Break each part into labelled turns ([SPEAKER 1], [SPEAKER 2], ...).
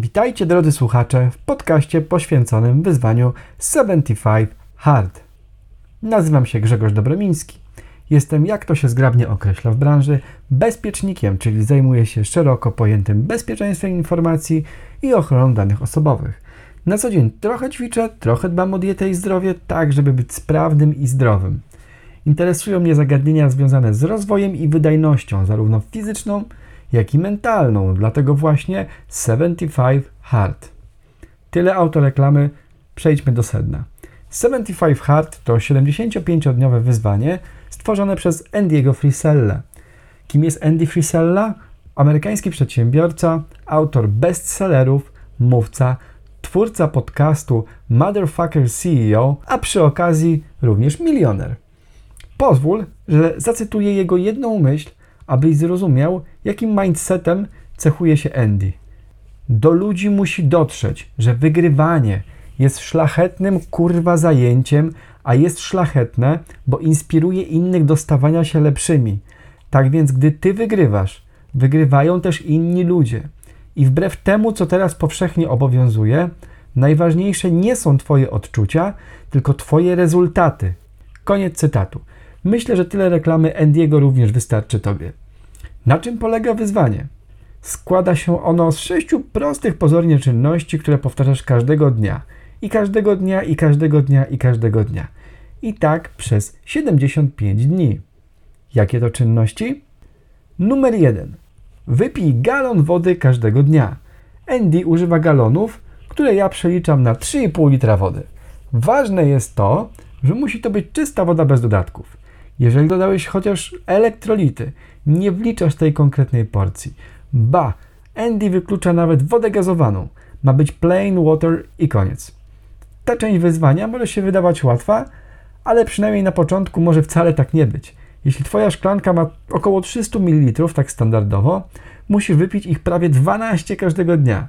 [SPEAKER 1] Witajcie drodzy słuchacze w podcaście poświęconym wyzwaniu 75 Hard. Nazywam się Grzegorz Dobromiński. Jestem, jak to się zgrabnie określa w branży, bezpiecznikiem, czyli zajmuję się szeroko pojętym bezpieczeństwem informacji i ochroną danych osobowych. Na co dzień trochę ćwiczę, trochę dbam o dietę i zdrowie, tak żeby być sprawnym i zdrowym. Interesują mnie zagadnienia związane z rozwojem i wydajnością, zarówno fizyczną, jak i mentalną, dlatego właśnie 75 Hard. Tyle autoreklamy, przejdźmy do sedna. 75 Hard to 75-dniowe wyzwanie stworzone przez Andy'ego Frisella. Kim jest Andy Frisella? Amerykański przedsiębiorca, autor bestsellerów, mówca, twórca podcastu Motherfucker CEO, a przy okazji również milioner. Pozwól, że zacytuję jego jedną myśl, abyś zrozumiał, jakim mindsetem cechuje się Andy. Do ludzi musi dotrzeć, że wygrywanie jest szlachetnym kurwa zajęciem, a jest szlachetne, bo inspiruje innych do stawania się lepszymi. Tak więc, gdy ty wygrywasz, wygrywają też inni ludzie. I wbrew temu, co teraz powszechnie obowiązuje, najważniejsze nie są Twoje odczucia, tylko Twoje rezultaty. Koniec cytatu. Myślę, że tyle reklamy Andiego również wystarczy Tobie. Na czym polega wyzwanie? Składa się ono z sześciu prostych pozornie czynności, które powtarzasz każdego dnia. I każdego dnia, i każdego dnia, i każdego dnia. I tak przez 75 dni. Jakie to czynności? Numer 1. Wypij galon wody każdego dnia. Andy używa galonów, które ja przeliczam na 3,5 litra wody. Ważne jest to, że musi to być czysta woda bez dodatków. Jeżeli dodałeś chociaż elektrolity, nie wliczasz tej konkretnej porcji. Ba, Andy wyklucza nawet wodę gazowaną. Ma być plain water i koniec. Ta część wyzwania może się wydawać łatwa, ale przynajmniej na początku może wcale tak nie być. Jeśli Twoja szklanka ma około 300 ml, tak standardowo, musisz wypić ich prawie 12 każdego dnia.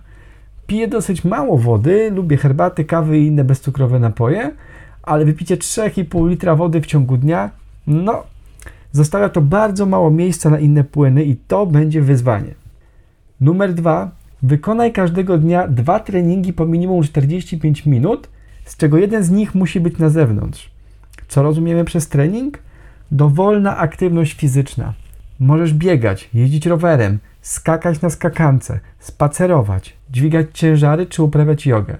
[SPEAKER 1] Piję dosyć mało wody, lubię herbaty, kawy i inne bezcukrowe napoje, ale wypicie 3,5 litra wody w ciągu dnia, no, zostawia to bardzo mało miejsca na inne płyny i to będzie wyzwanie. Numer dwa. Wykonaj każdego dnia dwa treningi po minimum 45 minut, z czego jeden z nich musi być na zewnątrz. Co rozumiemy przez trening? Dowolna aktywność fizyczna. Możesz biegać, jeździć rowerem, skakać na skakance, spacerować, dźwigać ciężary czy uprawiać jogę.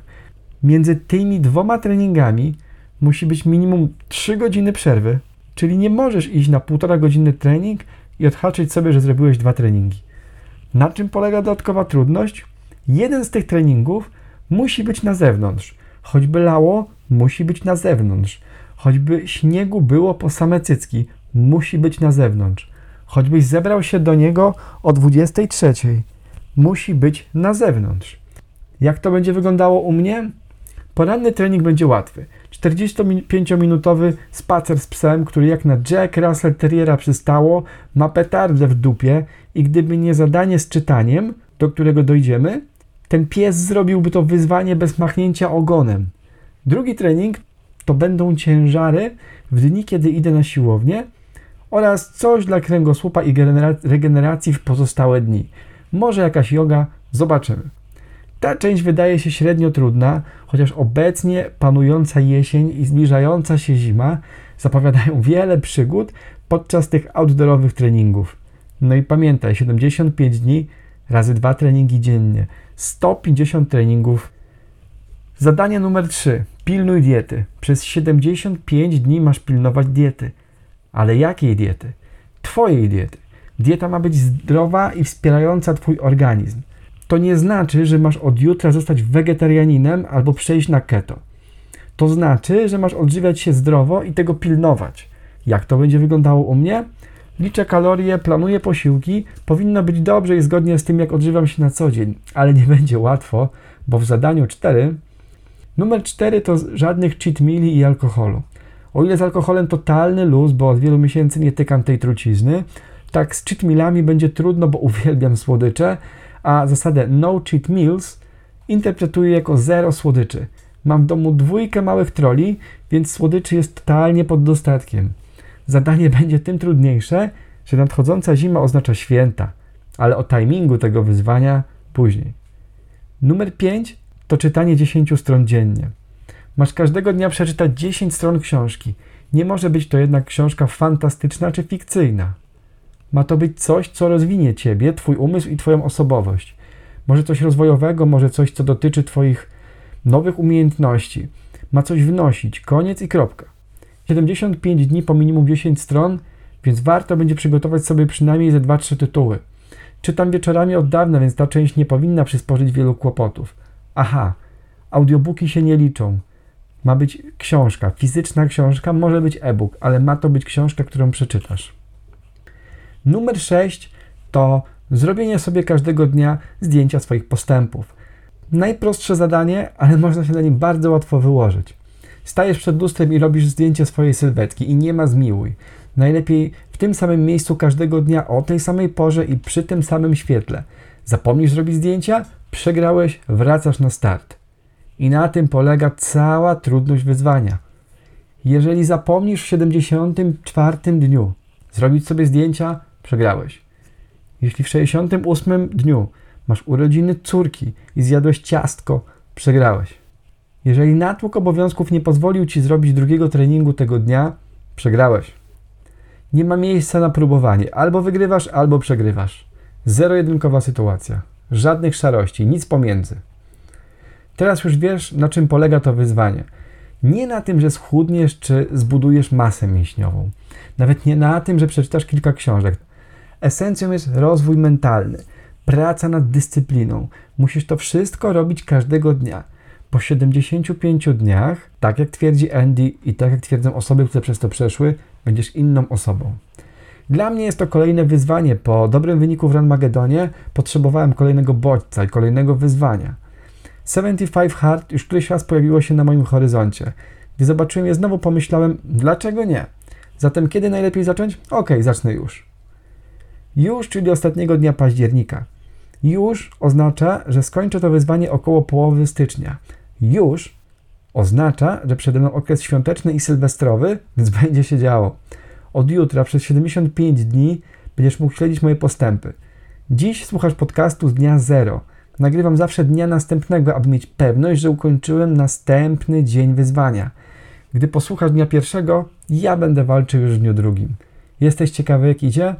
[SPEAKER 1] Między tymi dwoma treningami musi być minimum 3 godziny przerwy, czyli nie możesz iść na półtora godziny trening i odhaczyć sobie, że zrobiłeś dwa treningi. Na czym polega dodatkowa trudność? Jeden z tych treningów musi być na zewnątrz. Choćby lało, musi być na zewnątrz. Choćby śniegu było po same cycki, musi być na zewnątrz. Choćbyś zebrał się do niego o 23, musi być na zewnątrz. Jak to będzie wyglądało u mnie? Poranny trening będzie łatwy. 45-minutowy spacer z psem, który jak na Jack Russell Terriera przystało, ma petardę w dupie i gdyby nie zadanie z czytaniem, do którego dojdziemy, ten pies zrobiłby to wyzwanie bez machnięcia ogonem. Drugi trening to będą ciężary w dni, kiedy idę na siłownię oraz coś dla kręgosłupa i regeneracji w pozostałe dni. Może jakaś yoga, zobaczymy. Ta część wydaje się średnio trudna, chociaż obecnie panująca jesień i zbliżająca się zima zapowiadają wiele przygód podczas tych outdoorowych treningów. No i pamiętaj, 75 dni razy dwa treningi dziennie, 150 treningów. Zadanie numer 3. Pilnuj diety. Przez 75 dni masz pilnować diety. Ale jakiej diety? Twojej diety. Dieta ma być zdrowa i wspierająca Twój organizm. To nie znaczy, że masz od jutra zostać wegetarianinem albo przejść na keto. To znaczy, że masz odżywiać się zdrowo i tego pilnować. Jak to będzie wyglądało u mnie? Liczę kalorie, planuję posiłki, powinno być dobrze i zgodnie z tym, jak odżywam się na co dzień, ale nie będzie łatwo, bo w zadaniu 4 numer 4 to żadnych cheat meali i alkoholu. O ile z alkoholem totalny luz, bo od wielu miesięcy nie tykam tej trucizny, tak z cheat mealami będzie trudno, bo uwielbiam słodycze, a zasadę no cheat meals interpretuję jako zero słodyczy. Mam w domu dwójkę małych troli, więc słodyczy jest totalnie pod dostatkiem. Zadanie będzie tym trudniejsze, że nadchodząca zima oznacza święta, ale o timingu tego wyzwania później. Numer 5 to czytanie 10 stron dziennie. Masz każdego dnia przeczytać 10 stron książki. Nie może być to jednak książka fantastyczna czy fikcyjna. Ma to być coś, co rozwinie ciebie, twój umysł i twoją osobowość. Może coś rozwojowego, może coś, co dotyczy twoich nowych umiejętności. Ma coś wnosić. Koniec i kropka. 75 dni po minimum 10 stron, więc warto będzie przygotować sobie przynajmniej ze 2-3 tytuły. Czytam wieczorami od dawna, więc ta część nie powinna przysporzyć wielu kłopotów. Aha, audiobooki się nie liczą. Ma być książka, fizyczna książka, może być e-book, ale ma to być książka, którą przeczytasz. Numer 6 to zrobienie sobie każdego dnia zdjęcia swoich postępów. Najprostsze zadanie, ale można się na nim bardzo łatwo wyłożyć. Stajesz przed lustrem i robisz zdjęcie swojej sylwetki i nie ma zmiłuj. Najlepiej w tym samym miejscu każdego dnia o tej samej porze i przy tym samym świetle. Zapomnisz zrobić zdjęcia? Przegrałeś, wracasz na start. I na tym polega cała trudność wyzwania. Jeżeli zapomnisz w 74 dniu zrobić sobie zdjęcia, przegrałeś. Jeśli w 68 dniu masz urodziny córki i zjadłeś ciastko, przegrałeś. Jeżeli natłok obowiązków nie pozwolił ci zrobić drugiego treningu tego dnia, przegrałeś. Nie ma miejsca na próbowanie. Albo wygrywasz, albo przegrywasz. Zero-jedynkowa sytuacja. Żadnych szarości, nic pomiędzy. Teraz już wiesz, na czym polega to wyzwanie. Nie na tym, że schudniesz czy zbudujesz masę mięśniową. Nawet nie na tym, że przeczytasz kilka książek. Esencją jest rozwój mentalny, praca nad dyscypliną. Musisz to wszystko robić każdego dnia. Po 75 dniach, tak jak twierdzi Andy i tak jak twierdzą osoby, które przez to przeszły, będziesz inną osobą. Dla mnie jest to kolejne wyzwanie. Po dobrym wyniku w Ranmagedonie potrzebowałem kolejnego bodźca i kolejnego wyzwania. 75 Hard już któryś raz pojawiło się na moim horyzoncie. Gdy zobaczyłem je, znowu pomyślałem, dlaczego nie? Zatem kiedy najlepiej zacząć? Ok, zacznę już. Już, czyli ostatniego dnia października. Już oznacza, że skończę to wyzwanie około połowy stycznia. Już oznacza, że przede mną okres świąteczny i sylwestrowy, więc będzie się działo. Od jutra przez 75 dni będziesz mógł śledzić moje postępy. Dziś słuchasz podcastu z dnia zero. Nagrywam zawsze dnia następnego, aby mieć pewność, że ukończyłem następny dzień wyzwania. Gdy posłuchasz dnia pierwszego, ja będę walczył już w dniu drugim. Jesteś ciekawy, jak idzie?